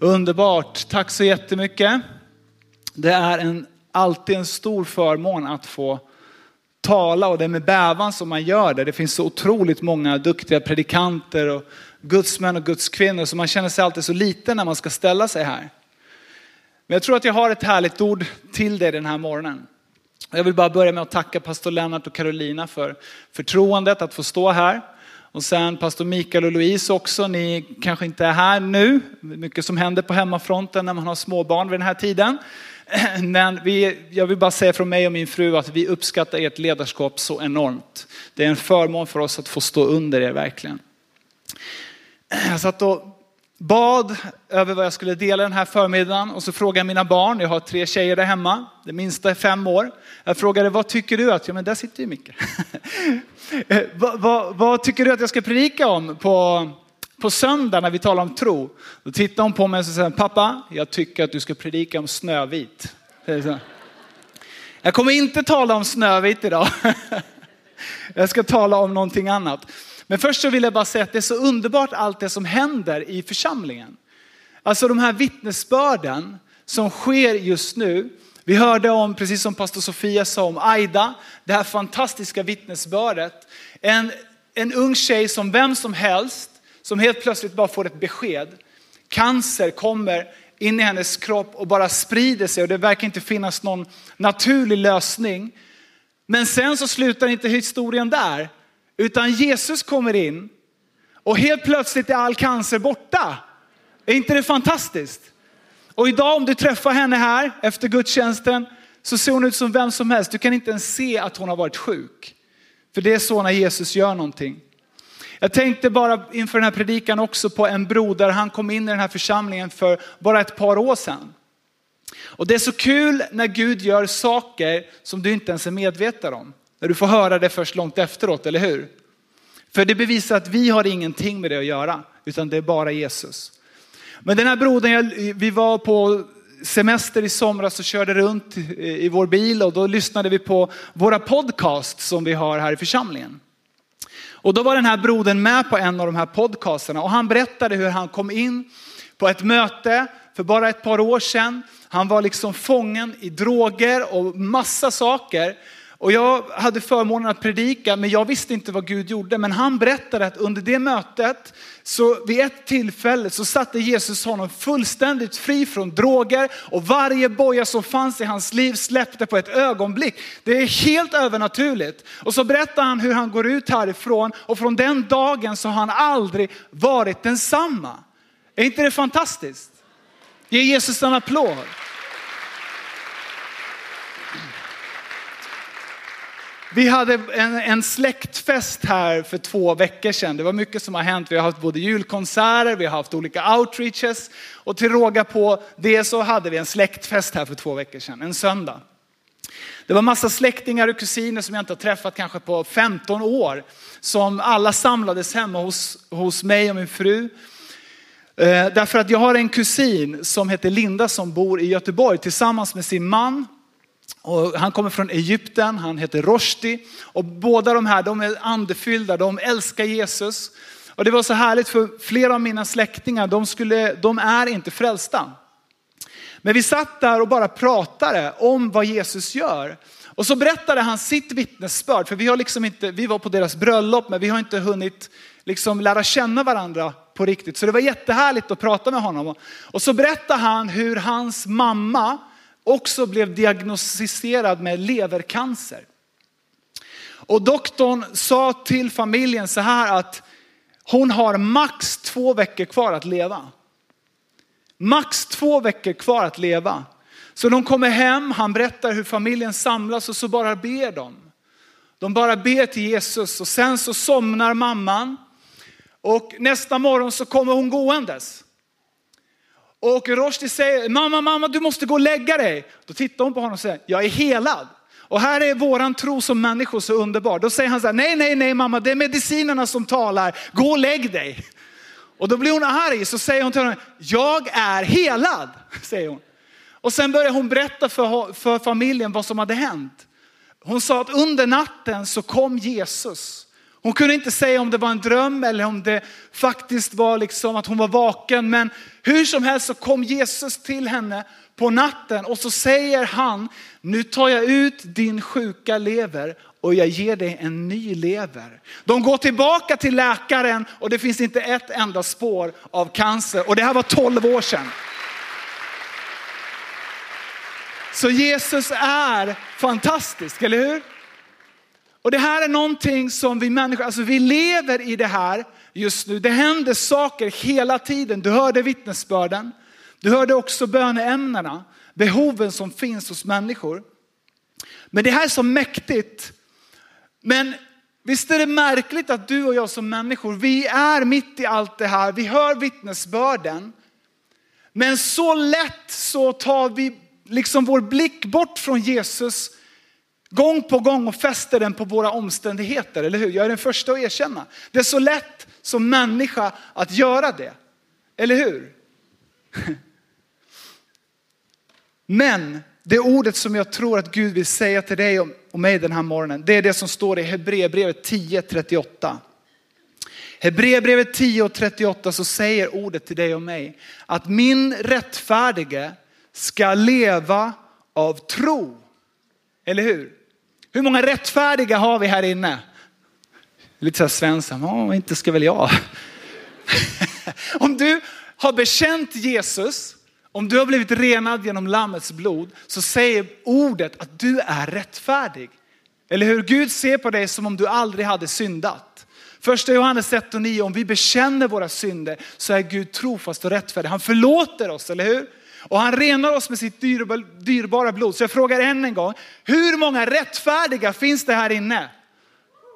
Underbart, tack så jättemycket. Det är en, alltid en stor förmån att få tala och det är med bävan som man gör det. Det finns så otroligt många duktiga predikanter och gudsmän och gudskvinnor så man känner sig alltid så liten när man ska ställa sig här. Men jag tror att jag har ett härligt ord till dig den här morgonen. Jag vill bara börja med att tacka pastor Lennart och Carolina för förtroendet att få stå här. Och sen pastor Mikael och Louise också, ni kanske inte är här nu. Mycket som händer på hemmafronten när man har småbarn vid den här tiden. Men vi, jag vill bara säga från mig och min fru att vi uppskattar ert ledarskap så enormt. Det är en förmån för oss att få stå under er verkligen. Jag satt och bad över vad jag skulle dela den här förmiddagen och så frågade jag mina barn, jag har tre tjejer där hemma, det minsta är fem år. Jag frågade vad tycker du att, ja men där sitter ju Micke. vad, vad, vad, tycker du att jag ska predika om på, på söndag när vi talar om tro? Då tittar hon på mig och säger, pappa jag tycker att du ska predika om Snövit. Jag kommer inte tala om Snövit idag. jag ska tala om någonting annat. Men först så vill jag bara säga att det är så underbart allt det som händer i församlingen. Alltså de här vittnesbörden som sker just nu. Vi hörde om, precis som pastor Sofia sa om Aida, det här fantastiska vittnesbördet. En, en ung tjej som vem som helst, som helt plötsligt bara får ett besked. Cancer kommer in i hennes kropp och bara sprider sig och det verkar inte finnas någon naturlig lösning. Men sen så slutar inte historien där. Utan Jesus kommer in och helt plötsligt är all cancer borta. Är inte det fantastiskt? Och idag om du träffar henne här efter gudstjänsten så ser hon ut som vem som helst. Du kan inte ens se att hon har varit sjuk. För det är så när Jesus gör någonting. Jag tänkte bara inför den här predikan också på en broder, han kom in i den här församlingen för bara ett par år sedan. Och det är så kul när Gud gör saker som du inte ens är medveten om. När du får höra det först långt efteråt, eller hur? För det bevisar att vi har ingenting med det att göra, utan det är bara Jesus. Men den här brodern, vi var på semester i somras och körde runt i vår bil och då lyssnade vi på våra podcasts som vi har här i församlingen. Och då var den här brodern med på en av de här podcasterna och han berättade hur han kom in på ett möte för bara ett par år sedan. Han var liksom fången i droger och massa saker. Och jag hade förmånen att predika, men jag visste inte vad Gud gjorde. Men han berättade att under det mötet, så vid ett tillfälle så satte Jesus honom fullständigt fri från droger och varje boja som fanns i hans liv släppte på ett ögonblick. Det är helt övernaturligt. Och så berättar han hur han går ut härifrån och från den dagen så har han aldrig varit densamma. Är inte det fantastiskt? Ge Jesus en applåd. Vi hade en, en släktfest här för två veckor sedan. Det var mycket som har hänt. Vi har haft både julkonserter, vi har haft olika outreaches och till råga på det så hade vi en släktfest här för två veckor sedan, en söndag. Det var massa släktingar och kusiner som jag inte har träffat kanske på 15 år. Som alla samlades hemma hos, hos mig och min fru. Eh, därför att jag har en kusin som heter Linda som bor i Göteborg tillsammans med sin man och han kommer från Egypten, han heter Roshdi. Och båda de här, de är andefyllda, de älskar Jesus. Och det var så härligt för flera av mina släktingar, de, skulle, de är inte frälsta. Men vi satt där och bara pratade om vad Jesus gör. Och så berättade han sitt vittnesbörd, för vi, har liksom inte, vi var på deras bröllop men vi har inte hunnit liksom lära känna varandra på riktigt. Så det var jättehärligt att prata med honom. Och så berättade han hur hans mamma också blev diagnostiserad med levercancer. Och doktorn sa till familjen så här att hon har max två veckor kvar att leva. Max två veckor kvar att leva. Så de kommer hem, han berättar hur familjen samlas och så bara ber de. De bara ber till Jesus och sen så somnar mamman. Och nästa morgon så kommer hon gåendes. Och Rushdie säger, mamma, mamma du måste gå och lägga dig. Då tittar hon på honom och säger, jag är helad. Och här är våran tro som människor så underbar. Då säger han så här, nej, nej, nej mamma, det är medicinerna som talar, gå och lägg dig. Och då blir hon arg, så säger hon till honom, jag är helad, säger hon. Och sen börjar hon berätta för, för familjen vad som hade hänt. Hon sa att under natten så kom Jesus hon kunde inte säga om det var en dröm eller om det faktiskt var liksom att hon var vaken. Men hur som helst så kom Jesus till henne på natten och så säger han, nu tar jag ut din sjuka lever och jag ger dig en ny lever. De går tillbaka till läkaren och det finns inte ett enda spår av cancer. Och det här var 12 år sedan. Så Jesus är fantastisk, eller hur? Och det här är någonting som vi människor, alltså vi lever i det här just nu. Det händer saker hela tiden. Du hörde vittnesbörden. Du hörde också böneämnena, behoven som finns hos människor. Men det här är så mäktigt. Men visst är det märkligt att du och jag som människor, vi är mitt i allt det här. Vi hör vittnesbörden. Men så lätt så tar vi liksom vår blick bort från Jesus gång på gång och fäster den på våra omständigheter, eller hur? Jag är den första att erkänna. Det är så lätt som människa att göra det, eller hur? Men det ordet som jag tror att Gud vill säga till dig och mig den här morgonen, det är det som står i Hebreerbrevet 10.38. Hebreerbrevet 10 och 38 så säger ordet till dig och mig att min rättfärdige ska leva av tro. Eller hur? Hur många rättfärdiga har vi här inne? Lite så här Svensson, oh, inte ska väl jag. Om du har bekänt Jesus, om du har blivit renad genom lammets blod, så säger ordet att du är rättfärdig. Eller hur? Gud ser på dig som om du aldrig hade syndat. Första Johannes 1 och 9, om vi bekänner våra synder så är Gud trofast och rättfärdig. Han förlåter oss, eller hur? Och han renar oss med sitt dyrbara blod. Så jag frågar än en gång, hur många rättfärdiga finns det här inne?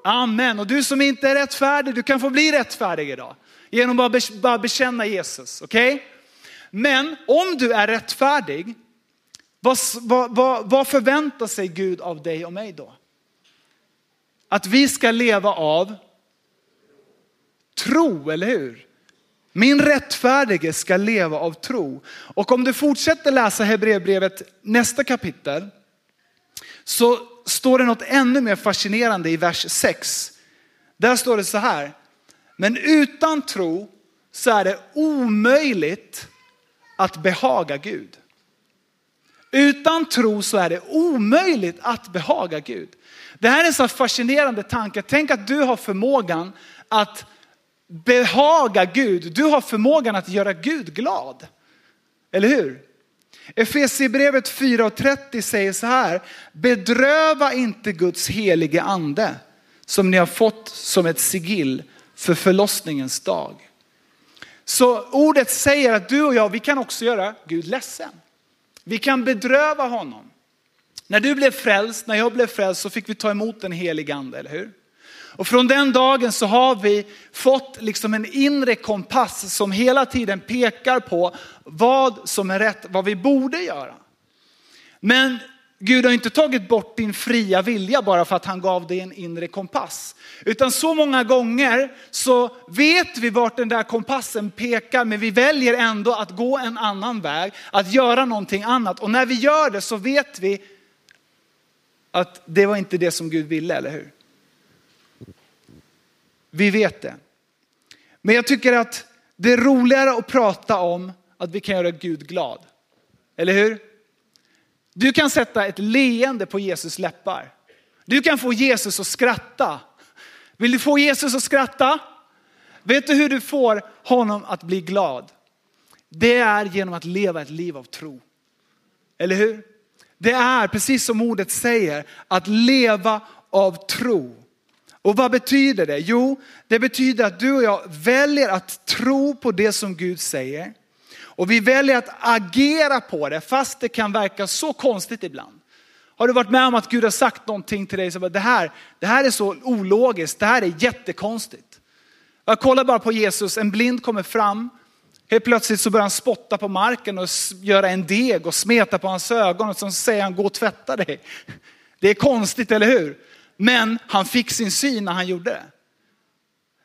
Amen. Och du som inte är rättfärdig, du kan få bli rättfärdig idag. Genom att bara bekänna Jesus. Okej? Okay? Men om du är rättfärdig, vad, vad, vad förväntar sig Gud av dig och mig då? Att vi ska leva av tro, eller hur? Min rättfärdige ska leva av tro. Och om du fortsätter läsa Hebreerbrevet nästa kapitel så står det något ännu mer fascinerande i vers 6. Där står det så här. Men utan tro så är det omöjligt att behaga Gud. Utan tro så är det omöjligt att behaga Gud. Det här är en så fascinerande tanke. Tänk att du har förmågan att behaga Gud. Du har förmågan att göra Gud glad. Eller hur? Efesierbrevet 4.30 säger så här. Bedröva inte Guds helige ande som ni har fått som ett sigill för förlossningens dag. Så ordet säger att du och jag, vi kan också göra Gud ledsen. Vi kan bedröva honom. När du blev frälst, när jag blev frälst så fick vi ta emot den helige ande, eller hur? Och från den dagen så har vi fått liksom en inre kompass som hela tiden pekar på vad som är rätt, vad vi borde göra. Men Gud har inte tagit bort din fria vilja bara för att han gav dig en inre kompass. Utan så många gånger så vet vi vart den där kompassen pekar men vi väljer ändå att gå en annan väg, att göra någonting annat. Och när vi gör det så vet vi att det var inte det som Gud ville, eller hur? Vi vet det. Men jag tycker att det är roligare att prata om att vi kan göra Gud glad. Eller hur? Du kan sätta ett leende på Jesus läppar. Du kan få Jesus att skratta. Vill du få Jesus att skratta? Vet du hur du får honom att bli glad? Det är genom att leva ett liv av tro. Eller hur? Det är precis som ordet säger, att leva av tro. Och vad betyder det? Jo, det betyder att du och jag väljer att tro på det som Gud säger. Och vi väljer att agera på det fast det kan verka så konstigt ibland. Har du varit med om att Gud har sagt någonting till dig som det här, det här är så ologiskt, det här är jättekonstigt. Jag kollar bara på Jesus, en blind kommer fram, helt plötsligt så börjar han spotta på marken och göra en deg och smeta på hans ögon och så säger han gå och tvätta dig. Det är konstigt, eller hur? Men han fick sin syn när han gjorde det.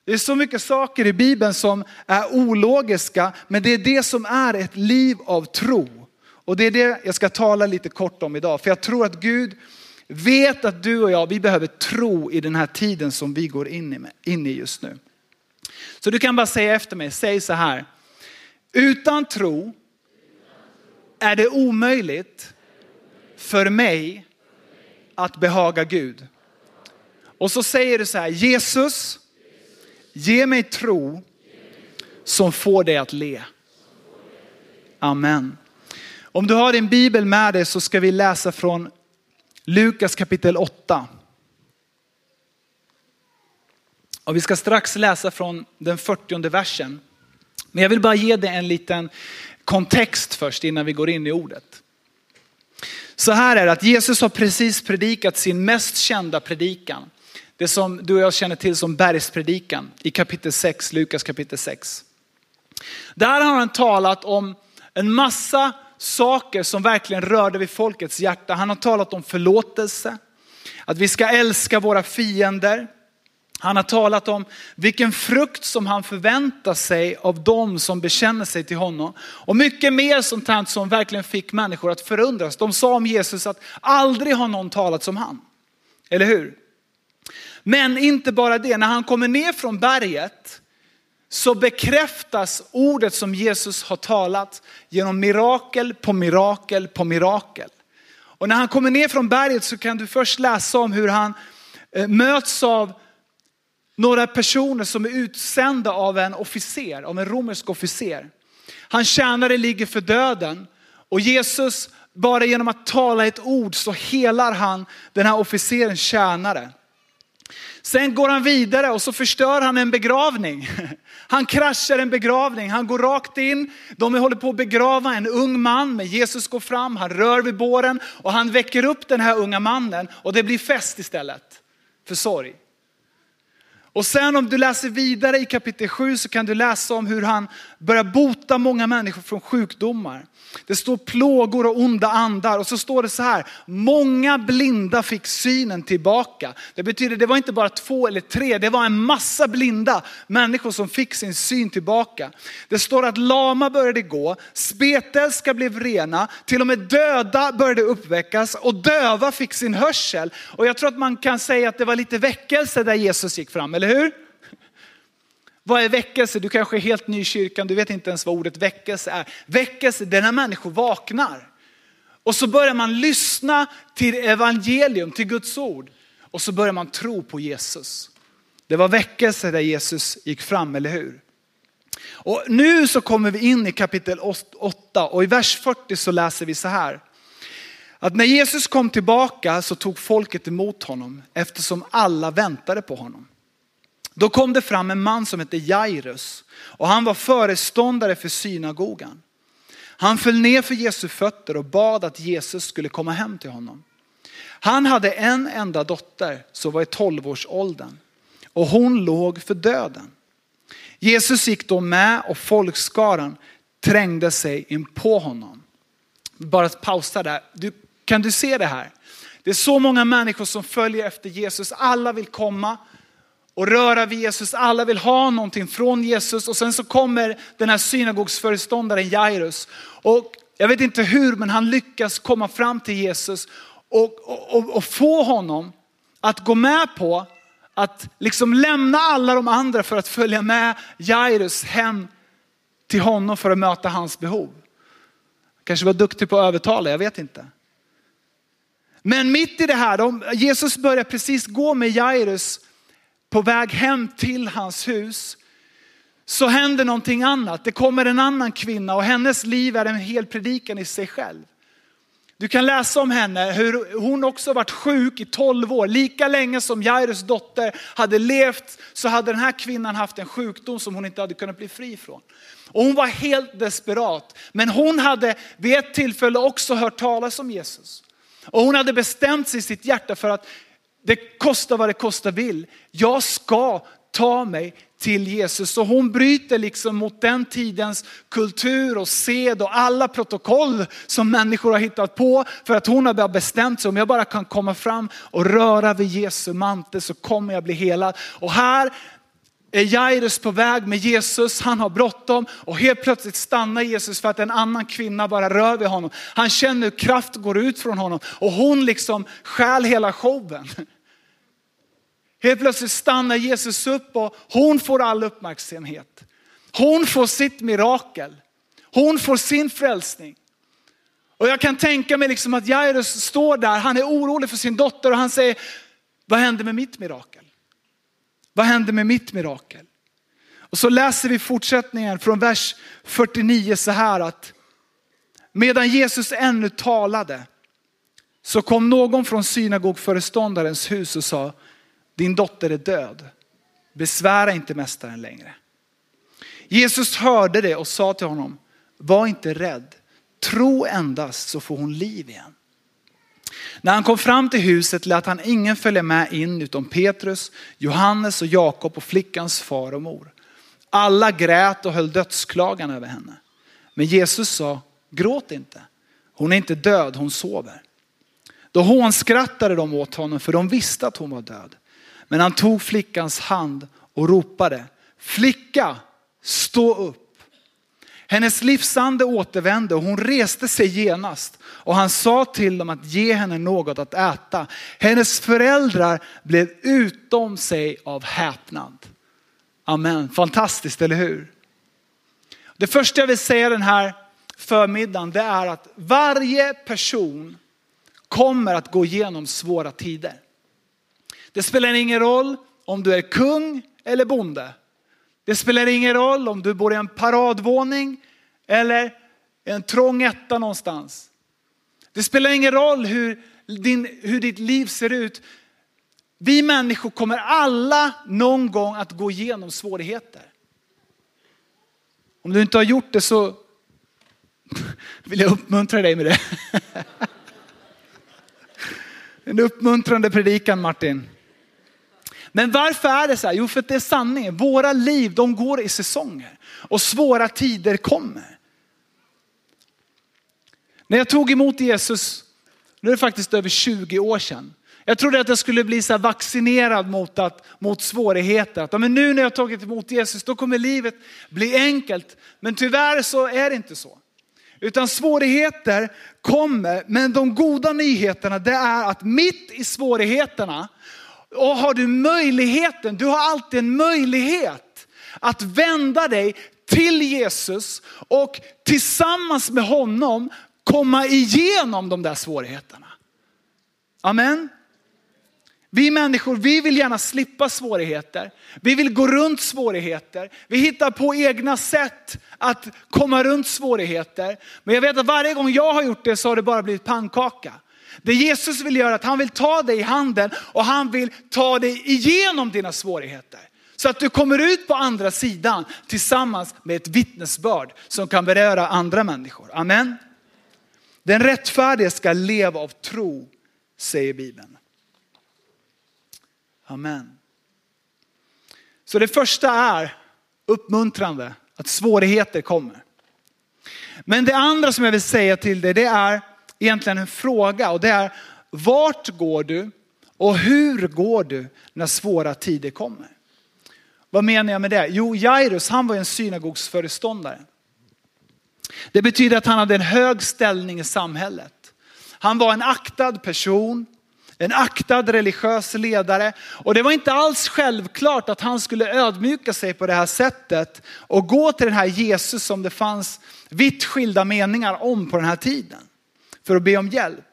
Det är så mycket saker i Bibeln som är ologiska, men det är det som är ett liv av tro. Och det är det jag ska tala lite kort om idag. För jag tror att Gud vet att du och jag, vi behöver tro i den här tiden som vi går in i, in i just nu. Så du kan bara säga efter mig, säg så här. Utan tro är det omöjligt för mig att behaga Gud. Och så säger du så här, Jesus, ge mig tro som får dig att le. Amen. Om du har din bibel med dig så ska vi läsa från Lukas kapitel 8. Och vi ska strax läsa från den 40 versen. Men jag vill bara ge dig en liten kontext först innan vi går in i ordet. Så här är det att Jesus har precis predikat sin mest kända predikan. Det som du och jag känner till som bergspredikan i kapitel 6, Lukas kapitel 6. Där har han talat om en massa saker som verkligen rörde vid folkets hjärta. Han har talat om förlåtelse, att vi ska älska våra fiender. Han har talat om vilken frukt som han förväntar sig av dem som bekänner sig till honom. Och mycket mer sånt här som verkligen fick människor att förundras. De sa om Jesus att aldrig har någon talat som han. Eller hur? Men inte bara det, när han kommer ner från berget så bekräftas ordet som Jesus har talat genom mirakel på mirakel på mirakel. Och när han kommer ner från berget så kan du först läsa om hur han eh, möts av några personer som är utsända av en officer, av en romersk officer. Hans tjänare ligger för döden och Jesus, bara genom att tala ett ord så helar han den här officerens tjänare. Sen går han vidare och så förstör han en begravning. Han kraschar en begravning, han går rakt in. De håller på att begrava en ung man, men Jesus går fram, han rör vid båren och han väcker upp den här unga mannen och det blir fest istället för sorg. Och sen om du läser vidare i kapitel 7 så kan du läsa om hur han börjar bota många människor från sjukdomar. Det står plågor och onda andar och så står det så här, många blinda fick synen tillbaka. Det betyder, det var inte bara två eller tre, det var en massa blinda människor som fick sin syn tillbaka. Det står att lama började gå, spetälska blev rena, till och med döda började uppväckas och döva fick sin hörsel. Och jag tror att man kan säga att det var lite väckelse där Jesus gick fram, eller hur? Vad är väckelse? Du kanske är helt ny i kyrkan, du vet inte ens vad ordet väckelse är. Väckelse, det är när människor vaknar. Och så börjar man lyssna till evangelium, till Guds ord. Och så börjar man tro på Jesus. Det var väckelse där Jesus gick fram, eller hur? Och nu så kommer vi in i kapitel 8 och i vers 40 så läser vi så här. Att när Jesus kom tillbaka så tog folket emot honom eftersom alla väntade på honom. Då kom det fram en man som hette Jairus och han var föreståndare för synagogan. Han föll ner för Jesu fötter och bad att Jesus skulle komma hem till honom. Han hade en enda dotter som var i tolvårsåldern och hon låg för döden. Jesus gick då med och folkskaran trängde sig in på honom. Bara pausa där. Du, kan du se det här? Det är så många människor som följer efter Jesus. Alla vill komma och röra vid Jesus. Alla vill ha någonting från Jesus och sen så kommer den här synagogsföreståndaren Jairus. Och jag vet inte hur, men han lyckas komma fram till Jesus och, och, och få honom att gå med på att liksom lämna alla de andra för att följa med Jairus hem till honom för att möta hans behov. Kanske var duktig på att övertala, jag vet inte. Men mitt i det här, de, Jesus börjar precis gå med Jairus på väg hem till hans hus så händer någonting annat. Det kommer en annan kvinna och hennes liv är en hel predikan i sig själv. Du kan läsa om henne, hur hon också varit sjuk i 12 år. Lika länge som Jairus dotter hade levt så hade den här kvinnan haft en sjukdom som hon inte hade kunnat bli fri från. Och hon var helt desperat. Men hon hade vid ett tillfälle också hört talas om Jesus. Och hon hade bestämt sig i sitt hjärta för att det kostar vad det kostar vill. Jag ska ta mig till Jesus. Så hon bryter liksom mot den tidens kultur och sed och alla protokoll som människor har hittat på. För att hon har bestämt sig, om jag bara kan komma fram och röra vid Jesu mantel så kommer jag bli helad. Och här är Jairus på väg med Jesus, han har bråttom och helt plötsligt stannar Jesus för att en annan kvinna bara rör vid honom. Han känner hur kraft går ut från honom och hon liksom stjäl hela showen. Helt plötsligt stannar Jesus upp och hon får all uppmärksamhet. Hon får sitt mirakel. Hon får sin frälsning. Och jag kan tänka mig liksom att Jairus står där, han är orolig för sin dotter och han säger, vad hände med mitt mirakel? Vad hände med mitt mirakel? Och så läser vi fortsättningen från vers 49 så här att medan Jesus ännu talade så kom någon från synagogföreståndarens hus och sa, din dotter är död. Besvära inte mästaren längre. Jesus hörde det och sa till honom, var inte rädd. Tro endast så får hon liv igen. När han kom fram till huset lät han ingen följa med in utom Petrus, Johannes och Jakob och flickans far och mor. Alla grät och höll dödsklagan över henne. Men Jesus sa, gråt inte. Hon är inte död, hon sover. Då hånskrattade de åt honom för de visste att hon var död. Men han tog flickans hand och ropade, flicka stå upp. Hennes livsande återvände och hon reste sig genast. Och han sa till dem att ge henne något att äta. Hennes föräldrar blev utom sig av häpnad. Amen, fantastiskt eller hur? Det första jag vill säga den här förmiddagen det är att varje person kommer att gå igenom svåra tider. Det spelar ingen roll om du är kung eller bonde. Det spelar ingen roll om du bor i en paradvåning eller en trång etta någonstans. Det spelar ingen roll hur, din, hur ditt liv ser ut. Vi människor kommer alla någon gång att gå igenom svårigheter. Om du inte har gjort det så vill jag uppmuntra dig med det. En uppmuntrande predikan Martin. Men varför är det så här? Jo, för att det är sanningen. Våra liv, de går i säsonger och svåra tider kommer. När jag tog emot Jesus, nu är det faktiskt över 20 år sedan. Jag trodde att jag skulle bli så vaccinerad mot, att, mot svårigheter. Att, men nu när jag tagit emot Jesus, då kommer livet bli enkelt. Men tyvärr så är det inte så. Utan svårigheter kommer, men de goda nyheterna det är att mitt i svårigheterna och har du möjligheten, du har alltid en möjlighet att vända dig till Jesus och tillsammans med honom komma igenom de där svårigheterna. Amen. Vi människor, vi vill gärna slippa svårigheter. Vi vill gå runt svårigheter. Vi hittar på egna sätt att komma runt svårigheter. Men jag vet att varje gång jag har gjort det så har det bara blivit pannkaka. Det Jesus vill göra är att han vill ta dig i handen och han vill ta dig igenom dina svårigheter. Så att du kommer ut på andra sidan tillsammans med ett vittnesbörd som kan beröra andra människor. Amen. Den rättfärdige ska leva av tro, säger Bibeln. Amen. Så det första är uppmuntrande, att svårigheter kommer. Men det andra som jag vill säga till dig, det är egentligen en fråga och det är vart går du och hur går du när svåra tider kommer? Vad menar jag med det? Jo, Jairus han var en synagogsföreståndare. Det betyder att han hade en hög ställning i samhället. Han var en aktad person, en aktad religiös ledare. Och det var inte alls självklart att han skulle ödmjuka sig på det här sättet och gå till den här Jesus som det fanns vitt skilda meningar om på den här tiden för att be om hjälp.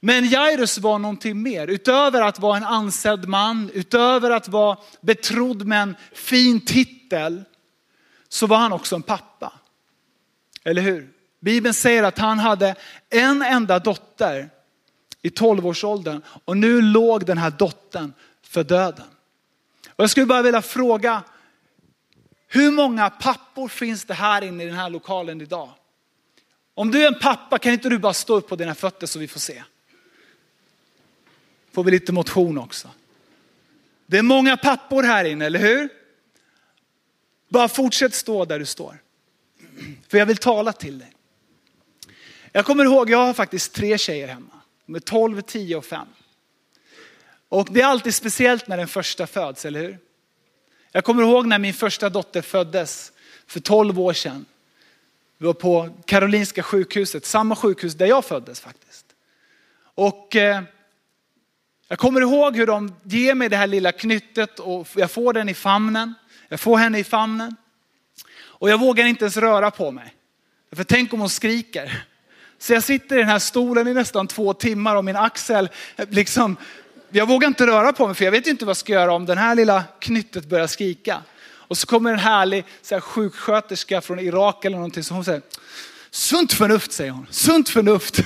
Men Jairus var någonting mer. Utöver att vara en ansedd man, utöver att vara betrodd med en fin titel, så var han också en pappa. Eller hur? Bibeln säger att han hade en enda dotter i tolvårsåldern. och nu låg den här dottern för döden. Och jag skulle bara vilja fråga, hur många pappor finns det här inne i den här lokalen idag? Om du är en pappa kan inte du bara stå upp på dina fötter så vi får se. Får vi lite motion också. Det är många pappor här inne, eller hur? Bara fortsätt stå där du står. För jag vill tala till dig. Jag kommer ihåg, jag har faktiskt tre tjejer hemma. De är 12, 10 och 5. Och det är alltid speciellt när den första föds, eller hur? Jag kommer ihåg när min första dotter föddes för 12 år sedan. Vi var på Karolinska sjukhuset, samma sjukhus där jag föddes faktiskt. Och eh, jag kommer ihåg hur de ger mig det här lilla knyttet och jag får den i famnen. Jag får henne i famnen. Och jag vågar inte ens röra på mig. För tänk om hon skriker. Så jag sitter i den här stolen i nästan två timmar och min axel, eh, liksom, jag vågar inte röra på mig för jag vet inte vad jag ska göra om den här lilla knyttet börjar skrika. Och så kommer en härlig så här, sjuksköterska från Irak eller någonting så hon säger, sunt förnuft säger hon, sunt förnuft.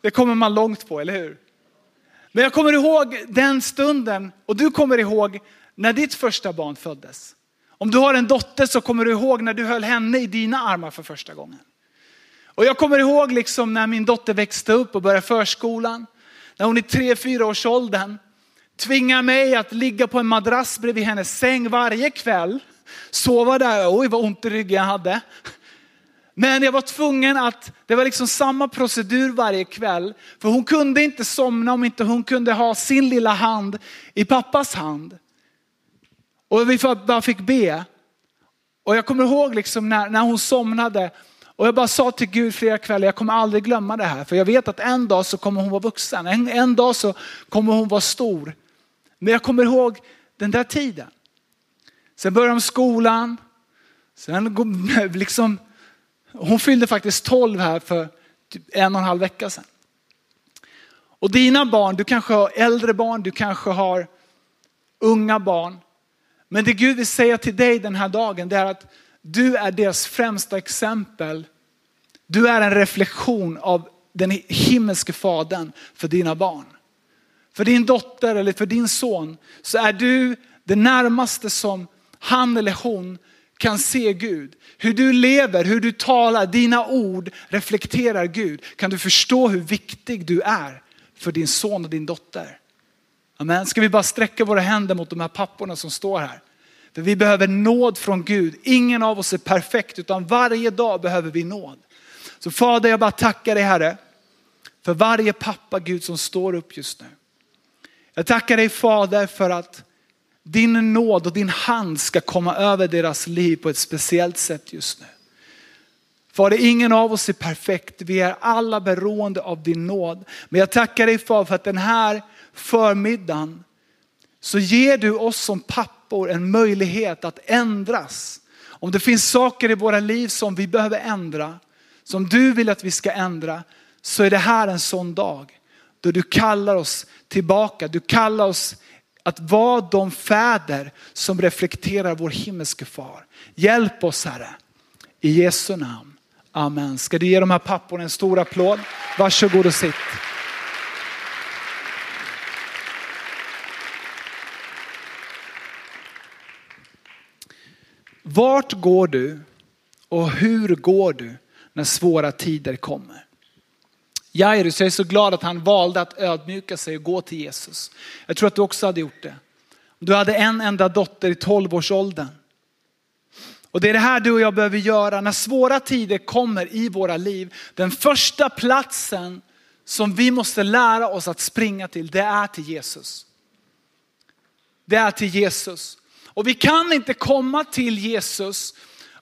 Det kommer man långt på, eller hur? Men jag kommer ihåg den stunden och du kommer ihåg när ditt första barn föddes. Om du har en dotter så kommer du ihåg när du höll henne i dina armar för första gången. Och jag kommer ihåg liksom när min dotter växte upp och började förskolan. När hon i tre, fyra års åldern tvingar mig att ligga på en madrass bredvid hennes säng varje kväll. Sova där, oj vad ont i ryggen jag hade. Men jag var tvungen att, det var liksom samma procedur varje kväll. För hon kunde inte somna om inte hon kunde ha sin lilla hand i pappas hand. Och vi bara fick be. Och jag kommer ihåg liksom när, när hon somnade och jag bara sa till Gud flera kvällar, jag kommer aldrig glömma det här. För jag vet att en dag så kommer hon vara vuxen, en, en dag så kommer hon vara stor. Men jag kommer ihåg den där tiden. Sen började de skolan, sen liksom, hon fyllde faktiskt 12 här för typ en och en halv vecka sedan. Och dina barn, du kanske har äldre barn, du kanske har unga barn. Men det Gud vill säga till dig den här dagen, det är att du är deras främsta exempel. Du är en reflektion av den himmelske fadern för dina barn. För din dotter eller för din son så är du det närmaste som han eller hon kan se Gud. Hur du lever, hur du talar, dina ord reflekterar Gud. Kan du förstå hur viktig du är för din son och din dotter? Amen. Ska vi bara sträcka våra händer mot de här papporna som står här. För vi behöver nåd från Gud. Ingen av oss är perfekt utan varje dag behöver vi nåd. Så Fader jag bara tackar dig Herre för varje pappa Gud som står upp just nu. Jag tackar dig Fader för att din nåd och din hand ska komma över deras liv på ett speciellt sätt just nu. Fader, ingen av oss är perfekt. Vi är alla beroende av din nåd. Men jag tackar dig Fader för att den här förmiddagen så ger du oss som pappor en möjlighet att ändras. Om det finns saker i våra liv som vi behöver ändra, som du vill att vi ska ändra, så är det här en sån dag då du kallar oss tillbaka. Du kallar oss att vara de fäder som reflekterar vår himmelske far. Hjälp oss Herre, i Jesu namn. Amen. Ska du ge de här papporna en stor applåd? Varsågod och sitt. Vart går du och hur går du när svåra tider kommer? Jairus, jag är så glad att han valde att ödmjuka sig och gå till Jesus. Jag tror att du också hade gjort det. Du hade en enda dotter i 12-årsåldern. Och det är det här du och jag behöver göra när svåra tider kommer i våra liv. Den första platsen som vi måste lära oss att springa till, det är till Jesus. Det är till Jesus. Och vi kan inte komma till Jesus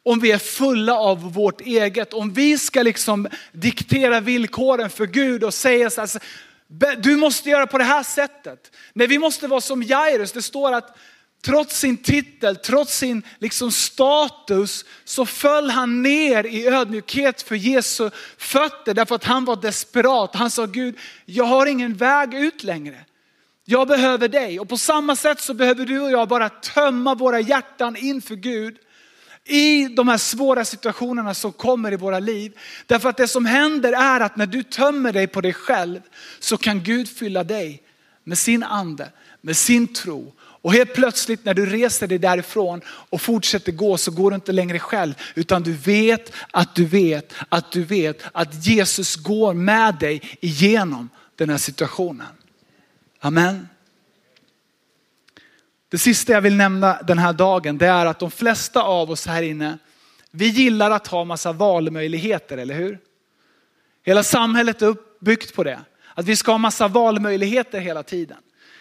om vi är fulla av vårt eget. Om vi ska liksom diktera villkoren för Gud och säga så här, du måste göra på det här sättet. Nej, vi måste vara som Jairus. Det står att trots sin titel, trots sin liksom status så föll han ner i ödmjukhet för Jesu fötter därför att han var desperat. Han sa Gud, jag har ingen väg ut längre. Jag behöver dig och på samma sätt så behöver du och jag bara tömma våra hjärtan inför Gud i de här svåra situationerna som kommer i våra liv. Därför att det som händer är att när du tömmer dig på dig själv så kan Gud fylla dig med sin ande, med sin tro. Och helt plötsligt när du reser dig därifrån och fortsätter gå så går du inte längre själv utan du vet att du vet att du vet att Jesus går med dig igenom den här situationen. Amen. Det sista jag vill nämna den här dagen det är att de flesta av oss här inne, vi gillar att ha massa valmöjligheter, eller hur? Hela samhället är uppbyggt på det. Att vi ska ha massa valmöjligheter hela tiden.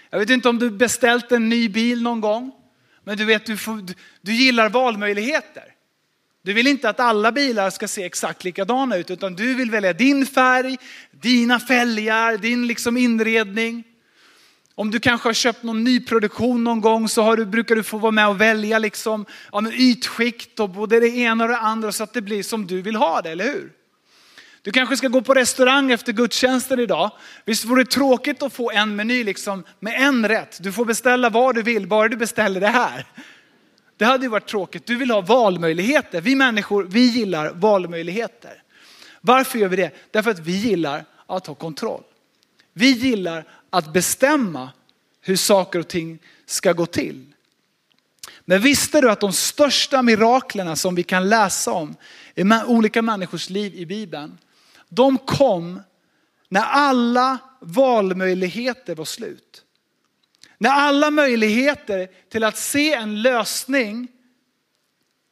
Jag vet inte om du beställt en ny bil någon gång. Men du vet, du, får, du, du gillar valmöjligheter. Du vill inte att alla bilar ska se exakt likadana ut, utan du vill välja din färg, dina fälgar, din liksom inredning. Om du kanske har köpt någon nyproduktion någon gång så har du, brukar du få vara med och välja liksom, ja, men ytskikt och både det ena och det andra så att det blir som du vill ha det, eller hur? Du kanske ska gå på restaurang efter gudstjänsten idag. Visst vore det tråkigt att få en meny liksom med en rätt. Du får beställa vad du vill, bara du beställer det här. Det hade ju varit tråkigt. Du vill ha valmöjligheter. Vi människor, vi gillar valmöjligheter. Varför gör vi det? Därför att vi gillar att ha kontroll. Vi gillar att bestämma hur saker och ting ska gå till. Men visste du att de största miraklerna som vi kan läsa om i olika människors liv i Bibeln, de kom när alla valmöjligheter var slut. När alla möjligheter till att se en lösning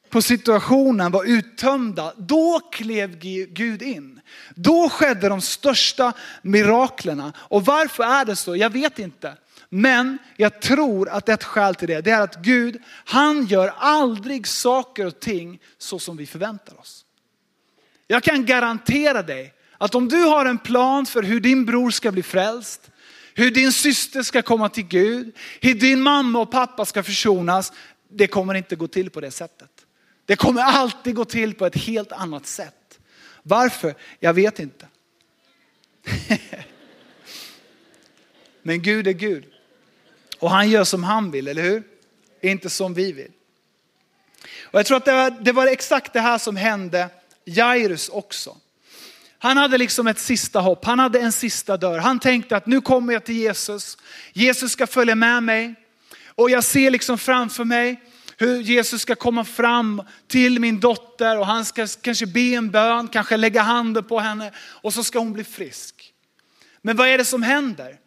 på situationen var uttömda, då klev Gud in. Då skedde de största miraklerna. Och varför är det så? Jag vet inte. Men jag tror att ett skäl till det, det är att Gud, han gör aldrig saker och ting så som vi förväntar oss. Jag kan garantera dig att om du har en plan för hur din bror ska bli frälst, hur din syster ska komma till Gud, hur din mamma och pappa ska försonas, det kommer inte gå till på det sättet. Det kommer alltid gå till på ett helt annat sätt. Varför? Jag vet inte. Men Gud är Gud. Och han gör som han vill, eller hur? Inte som vi vill. Och jag tror att det var, det var exakt det här som hände Jairus också. Han hade liksom ett sista hopp, han hade en sista dörr. Han tänkte att nu kommer jag till Jesus, Jesus ska följa med mig. Och jag ser liksom framför mig hur Jesus ska komma fram till min dotter och han ska kanske be en bön, kanske lägga handen på henne och så ska hon bli frisk. Men vad är det som händer?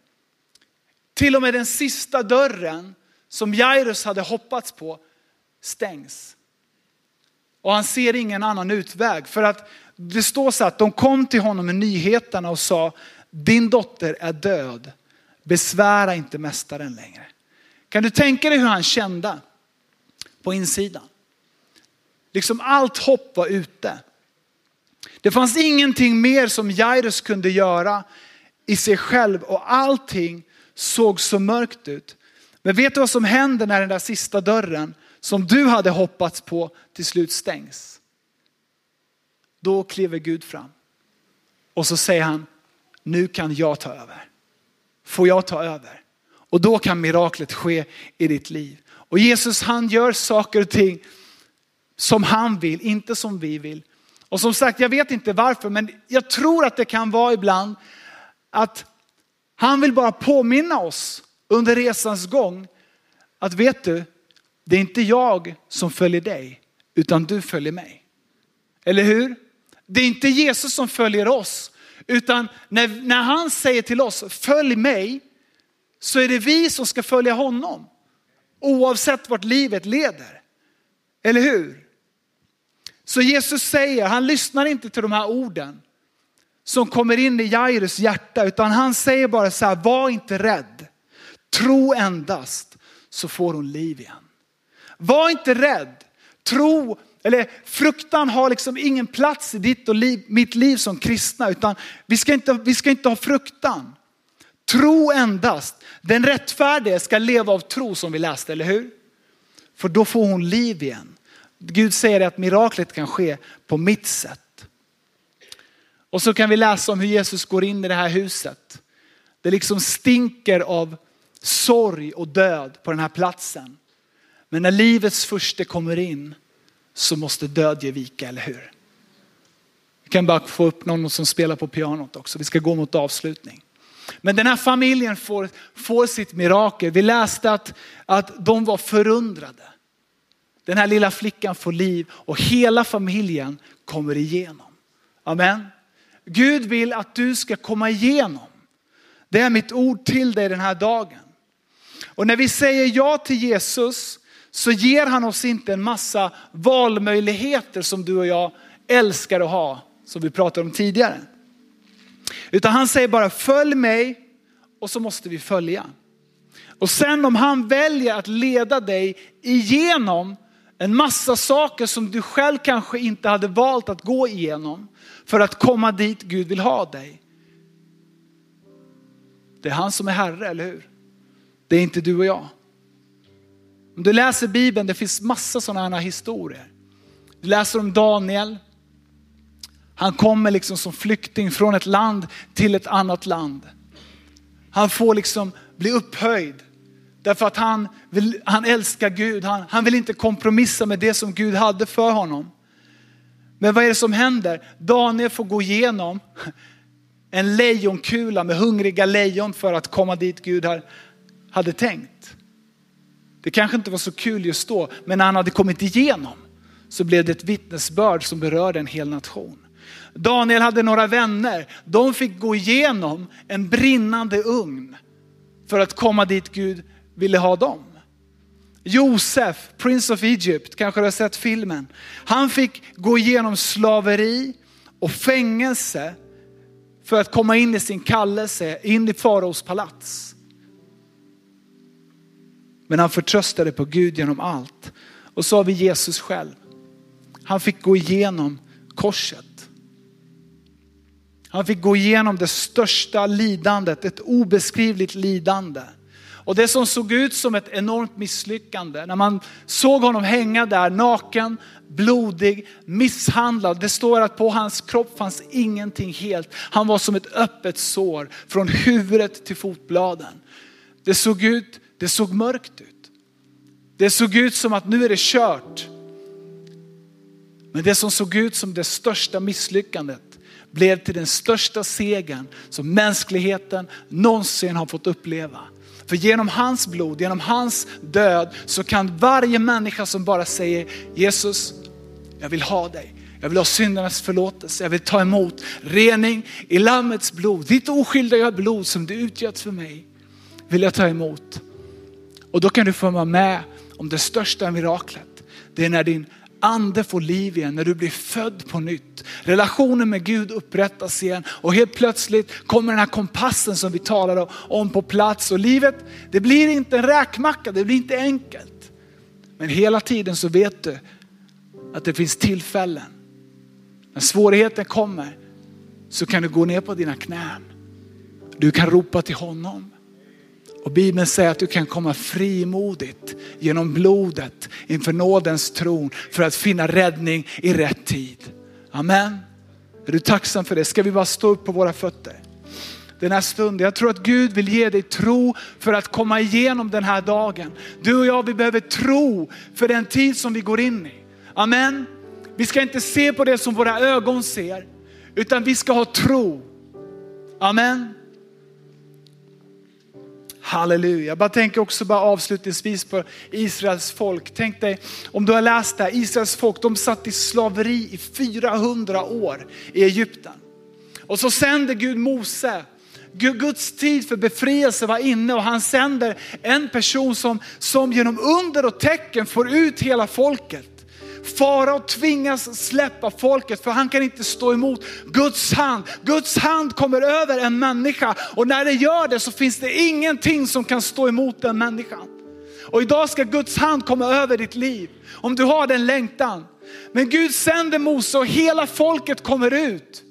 Till och med den sista dörren som Jairus hade hoppats på stängs. Och han ser ingen annan utväg. För att det står så att de kom till honom med nyheterna och sa, din dotter är död. Besvära inte mästaren längre. Kan du tänka dig hur han kände på insidan? Liksom allt hopp var ute. Det fanns ingenting mer som Jairus kunde göra i sig själv och allting såg så mörkt ut. Men vet du vad som händer när den där sista dörren som du hade hoppats på till slut stängs? Då kliver Gud fram och så säger han, nu kan jag ta över. Får jag ta över? Och då kan miraklet ske i ditt liv. Och Jesus han gör saker och ting som han vill, inte som vi vill. Och som sagt, jag vet inte varför, men jag tror att det kan vara ibland att han vill bara påminna oss under resans gång att vet du, det är inte jag som följer dig, utan du följer mig. Eller hur? Det är inte Jesus som följer oss, utan när, när han säger till oss, följ mig, så är det vi som ska följa honom. Oavsett vart livet leder. Eller hur? Så Jesus säger, han lyssnar inte till de här orden som kommer in i Jairus hjärta, utan han säger bara så här, var inte rädd. Tro endast så får hon liv igen. Var inte rädd. Tro, eller fruktan har liksom ingen plats i ditt och liv, mitt liv som kristna, utan vi ska, inte, vi ska inte ha fruktan. Tro endast. Den rättfärdige ska leva av tro som vi läste, eller hur? För då får hon liv igen. Gud säger att miraklet kan ske på mitt sätt. Och så kan vi läsa om hur Jesus går in i det här huset. Det liksom stinker av sorg och död på den här platsen. Men när livets första kommer in så måste död ge vika, eller hur? Vi kan bara få upp någon som spelar på pianot också. Vi ska gå mot avslutning. Men den här familjen får, får sitt mirakel. Vi läste att, att de var förundrade. Den här lilla flickan får liv och hela familjen kommer igenom. Amen. Gud vill att du ska komma igenom. Det är mitt ord till dig den här dagen. Och när vi säger ja till Jesus så ger han oss inte en massa valmöjligheter som du och jag älskar att ha, som vi pratade om tidigare. Utan han säger bara följ mig och så måste vi följa. Och sen om han väljer att leda dig igenom en massa saker som du själv kanske inte hade valt att gå igenom för att komma dit Gud vill ha dig. Det är han som är Herre, eller hur? Det är inte du och jag. Om du läser Bibeln, det finns massa sådana här historier. Du läser om Daniel. Han kommer liksom som flykting från ett land till ett annat land. Han får liksom bli upphöjd. Därför att han, vill, han älskar Gud, han, han vill inte kompromissa med det som Gud hade för honom. Men vad är det som händer? Daniel får gå igenom en lejonkula med hungriga lejon för att komma dit Gud hade tänkt. Det kanske inte var så kul just då, men när han hade kommit igenom så blev det ett vittnesbörd som berörde en hel nation. Daniel hade några vänner, de fick gå igenom en brinnande ugn för att komma dit Gud ville ha dem. Josef, Prince of Egypt, kanske du har sett filmen. Han fick gå igenom slaveri och fängelse för att komma in i sin kallelse, in i faraos palats. Men han förtröstade på Gud genom allt. Och så har vi Jesus själv. Han fick gå igenom korset. Han fick gå igenom det största lidandet, ett obeskrivligt lidande. Och det som såg ut som ett enormt misslyckande, när man såg honom hänga där naken, blodig, misshandlad. Det står att på hans kropp fanns ingenting helt. Han var som ett öppet sår från huvudet till fotbladen. Det såg ut, det såg mörkt ut. Det såg ut som att nu är det kört. Men det som såg ut som det största misslyckandet blev till den största segern som mänskligheten någonsin har fått uppleva. För genom hans blod, genom hans död så kan varje människa som bara säger Jesus, jag vill ha dig. Jag vill ha syndernas förlåtelse. Jag vill ta emot rening i Lammets blod. Ditt oskyldiga blod som du utgöt för mig vill jag ta emot. Och då kan du få vara med om det största miraklet. Det är när din ande får liv igen, när du blir född på nytt. Relationen med Gud upprättas igen och helt plötsligt kommer den här kompassen som vi talade om på plats. Och livet, det blir inte en räkmacka, det blir inte enkelt. Men hela tiden så vet du att det finns tillfällen. När svårigheten kommer så kan du gå ner på dina knän. Du kan ropa till honom. Och Bibeln säger att du kan komma frimodigt genom blodet inför nådens tron för att finna räddning i rätt tid. Amen. Är du tacksam för det? Ska vi bara stå upp på våra fötter? Den här stunden. Jag tror att Gud vill ge dig tro för att komma igenom den här dagen. Du och jag, vi behöver tro för den tid som vi går in i. Amen. Vi ska inte se på det som våra ögon ser, utan vi ska ha tro. Amen. Halleluja. Jag bara tänker också bara avslutningsvis på Israels folk. Tänk dig om du har läst det här, Israels folk de satt i slaveri i 400 år i Egypten. Och så sänder Gud Mose. Guds tid för befrielse var inne och han sänder en person som, som genom under och tecken får ut hela folket. Farao tvingas släppa folket för han kan inte stå emot Guds hand. Guds hand kommer över en människa och när det gör det så finns det ingenting som kan stå emot den människan. Och idag ska Guds hand komma över ditt liv. Om du har den längtan. Men Gud sänder Mose och hela folket kommer ut.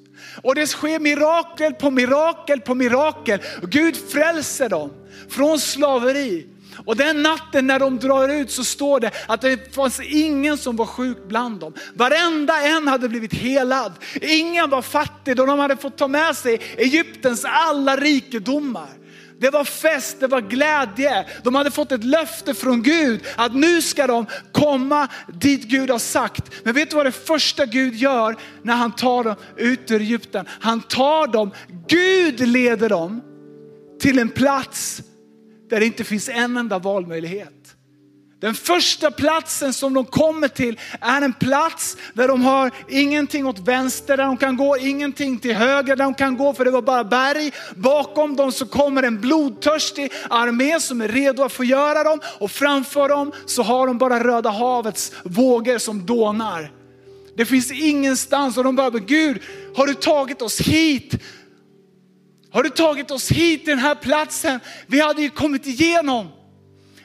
Och det sker mirakel på mirakel på mirakel. Gud frälser dem från slaveri. Och den natten när de drar ut så står det att det fanns ingen som var sjuk bland dem. Varenda en hade blivit helad. Ingen var fattig och de hade fått ta med sig Egyptens alla rikedomar. Det var fest, det var glädje. De hade fått ett löfte från Gud att nu ska de komma dit Gud har sagt. Men vet du vad det första Gud gör när han tar dem ut ur Egypten? Han tar dem, Gud leder dem till en plats där det inte finns en enda valmöjlighet. Den första platsen som de kommer till är en plats där de har ingenting åt vänster, där de kan gå, ingenting till höger, där de kan gå för det var bara berg. Bakom dem så kommer en blodtörstig armé som är redo att förgöra dem och framför dem så har de bara Röda havets vågor som dånar. Det finns ingenstans och de bara, Gud har du tagit oss hit har du tagit oss hit till den här platsen? Vi hade ju kommit igenom.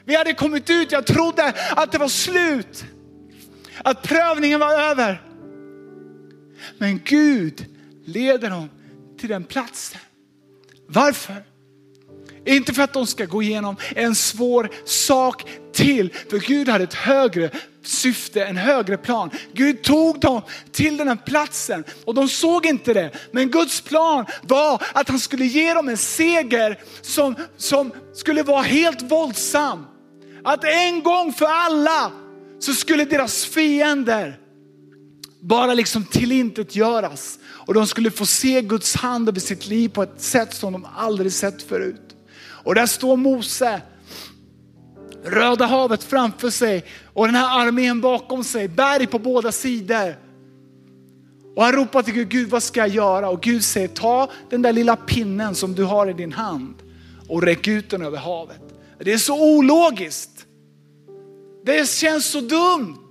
Vi hade kommit ut, jag trodde att det var slut. Att prövningen var över. Men Gud leder dem till den platsen. Varför? Inte för att de ska gå igenom en svår sak till, för Gud hade ett högre syfte, en högre plan. Gud tog dem till den här platsen och de såg inte det. Men Guds plan var att han skulle ge dem en seger som, som skulle vara helt våldsam. Att en gång för alla så skulle deras fiender bara liksom tillintetgöras. Och de skulle få se Guds hand över sitt liv på ett sätt som de aldrig sett förut. Och där står Mose, Röda havet framför sig och den här armén bakom sig, berg på båda sidor. Och han ropar till Gud, Gud vad ska jag göra? Och Gud säger, ta den där lilla pinnen som du har i din hand och räck ut den över havet. Det är så ologiskt. Det känns så dumt.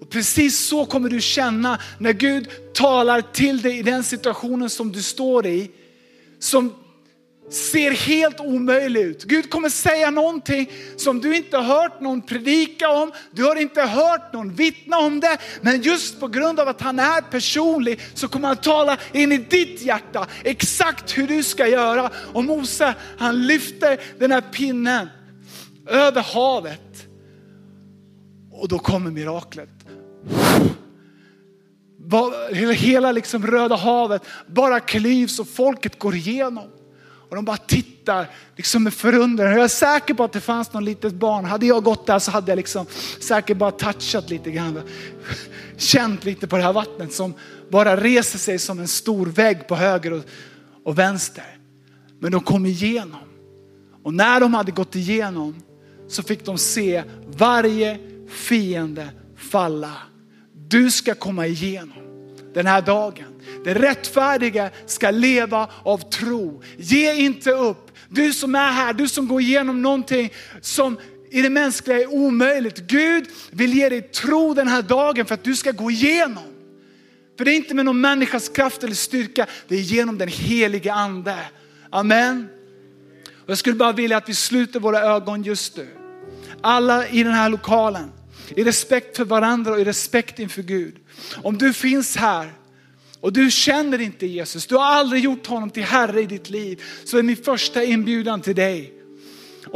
Och precis så kommer du känna när Gud talar till dig i den situationen som du står i. Som ser helt omöjlig ut. Gud kommer säga någonting som du inte har hört någon predika om, du har inte hört någon vittna om det. Men just på grund av att han är personlig så kommer han tala in i ditt hjärta exakt hur du ska göra. Och Mose han lyfter den här pinnen över havet. Och då kommer miraklet. Hela liksom Röda havet bara klyvs och folket går igenom. Och de bara tittar liksom med förundran. Jag är säker på att det fanns någon litet barn. Hade jag gått där så hade jag liksom säkert bara touchat lite grann. Känt lite på det här vattnet som bara reser sig som en stor vägg på höger och, och vänster. Men de kom igenom. Och när de hade gått igenom så fick de se varje fiende falla. Du ska komma igenom den här dagen. Den rättfärdiga ska leva av tro. Ge inte upp. Du som är här, du som går igenom någonting som i det mänskliga är omöjligt. Gud vill ge dig tro den här dagen för att du ska gå igenom. För det är inte med någon människas kraft eller styrka, det är genom den helige ande. Amen. Och jag skulle bara vilja att vi sluter våra ögon just nu. Alla i den här lokalen, i respekt för varandra och i respekt inför Gud. Om du finns här och du känner inte Jesus, du har aldrig gjort honom till Herre i ditt liv, så är min första inbjudan till dig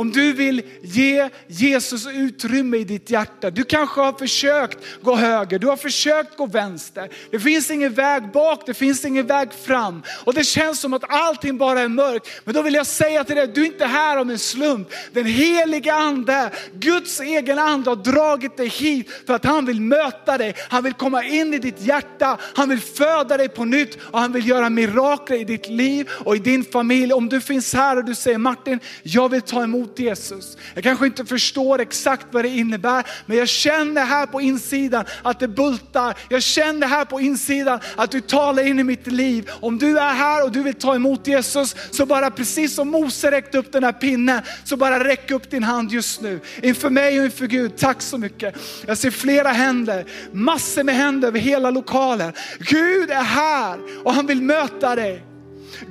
om du vill ge Jesus utrymme i ditt hjärta. Du kanske har försökt gå höger, du har försökt gå vänster. Det finns ingen väg bak, det finns ingen väg fram. Och det känns som att allting bara är mörkt. Men då vill jag säga till dig, du är inte här om en slump. Den heliga ande, Guds egen ande har dragit dig hit för att han vill möta dig. Han vill komma in i ditt hjärta, han vill föda dig på nytt och han vill göra mirakler i ditt liv och i din familj. Om du finns här och du säger Martin, jag vill ta emot emot Jesus. Jag kanske inte förstår exakt vad det innebär, men jag känner här på insidan att det bultar. Jag känner här på insidan att du talar in i mitt liv. Om du är här och du vill ta emot Jesus, så bara precis som Mose räckte upp den här pinnen, så bara räck upp din hand just nu. Inför mig och inför Gud, tack så mycket. Jag ser flera händer, massor med händer över hela lokalen. Gud är här och han vill möta dig.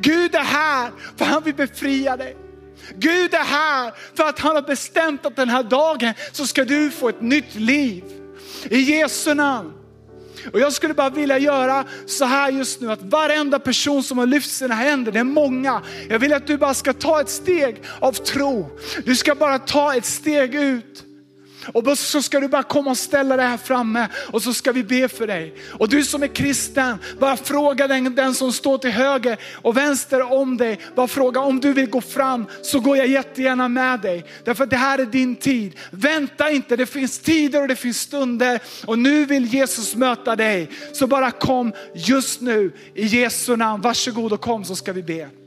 Gud är här för han vill befria dig. Gud är här för att han har bestämt att den här dagen så ska du få ett nytt liv. I Jesu namn. Och jag skulle bara vilja göra så här just nu att varenda person som har lyft sina händer, det är många. Jag vill att du bara ska ta ett steg av tro. Du ska bara ta ett steg ut. Och så ska du bara komma och ställa dig här framme och så ska vi be för dig. Och du som är kristen, bara fråga den, den som står till höger och vänster om dig. Bara fråga om du vill gå fram så går jag jättegärna med dig. Därför att det här är din tid. Vänta inte, det finns tider och det finns stunder och nu vill Jesus möta dig. Så bara kom just nu i Jesu namn. Varsågod och kom så ska vi be.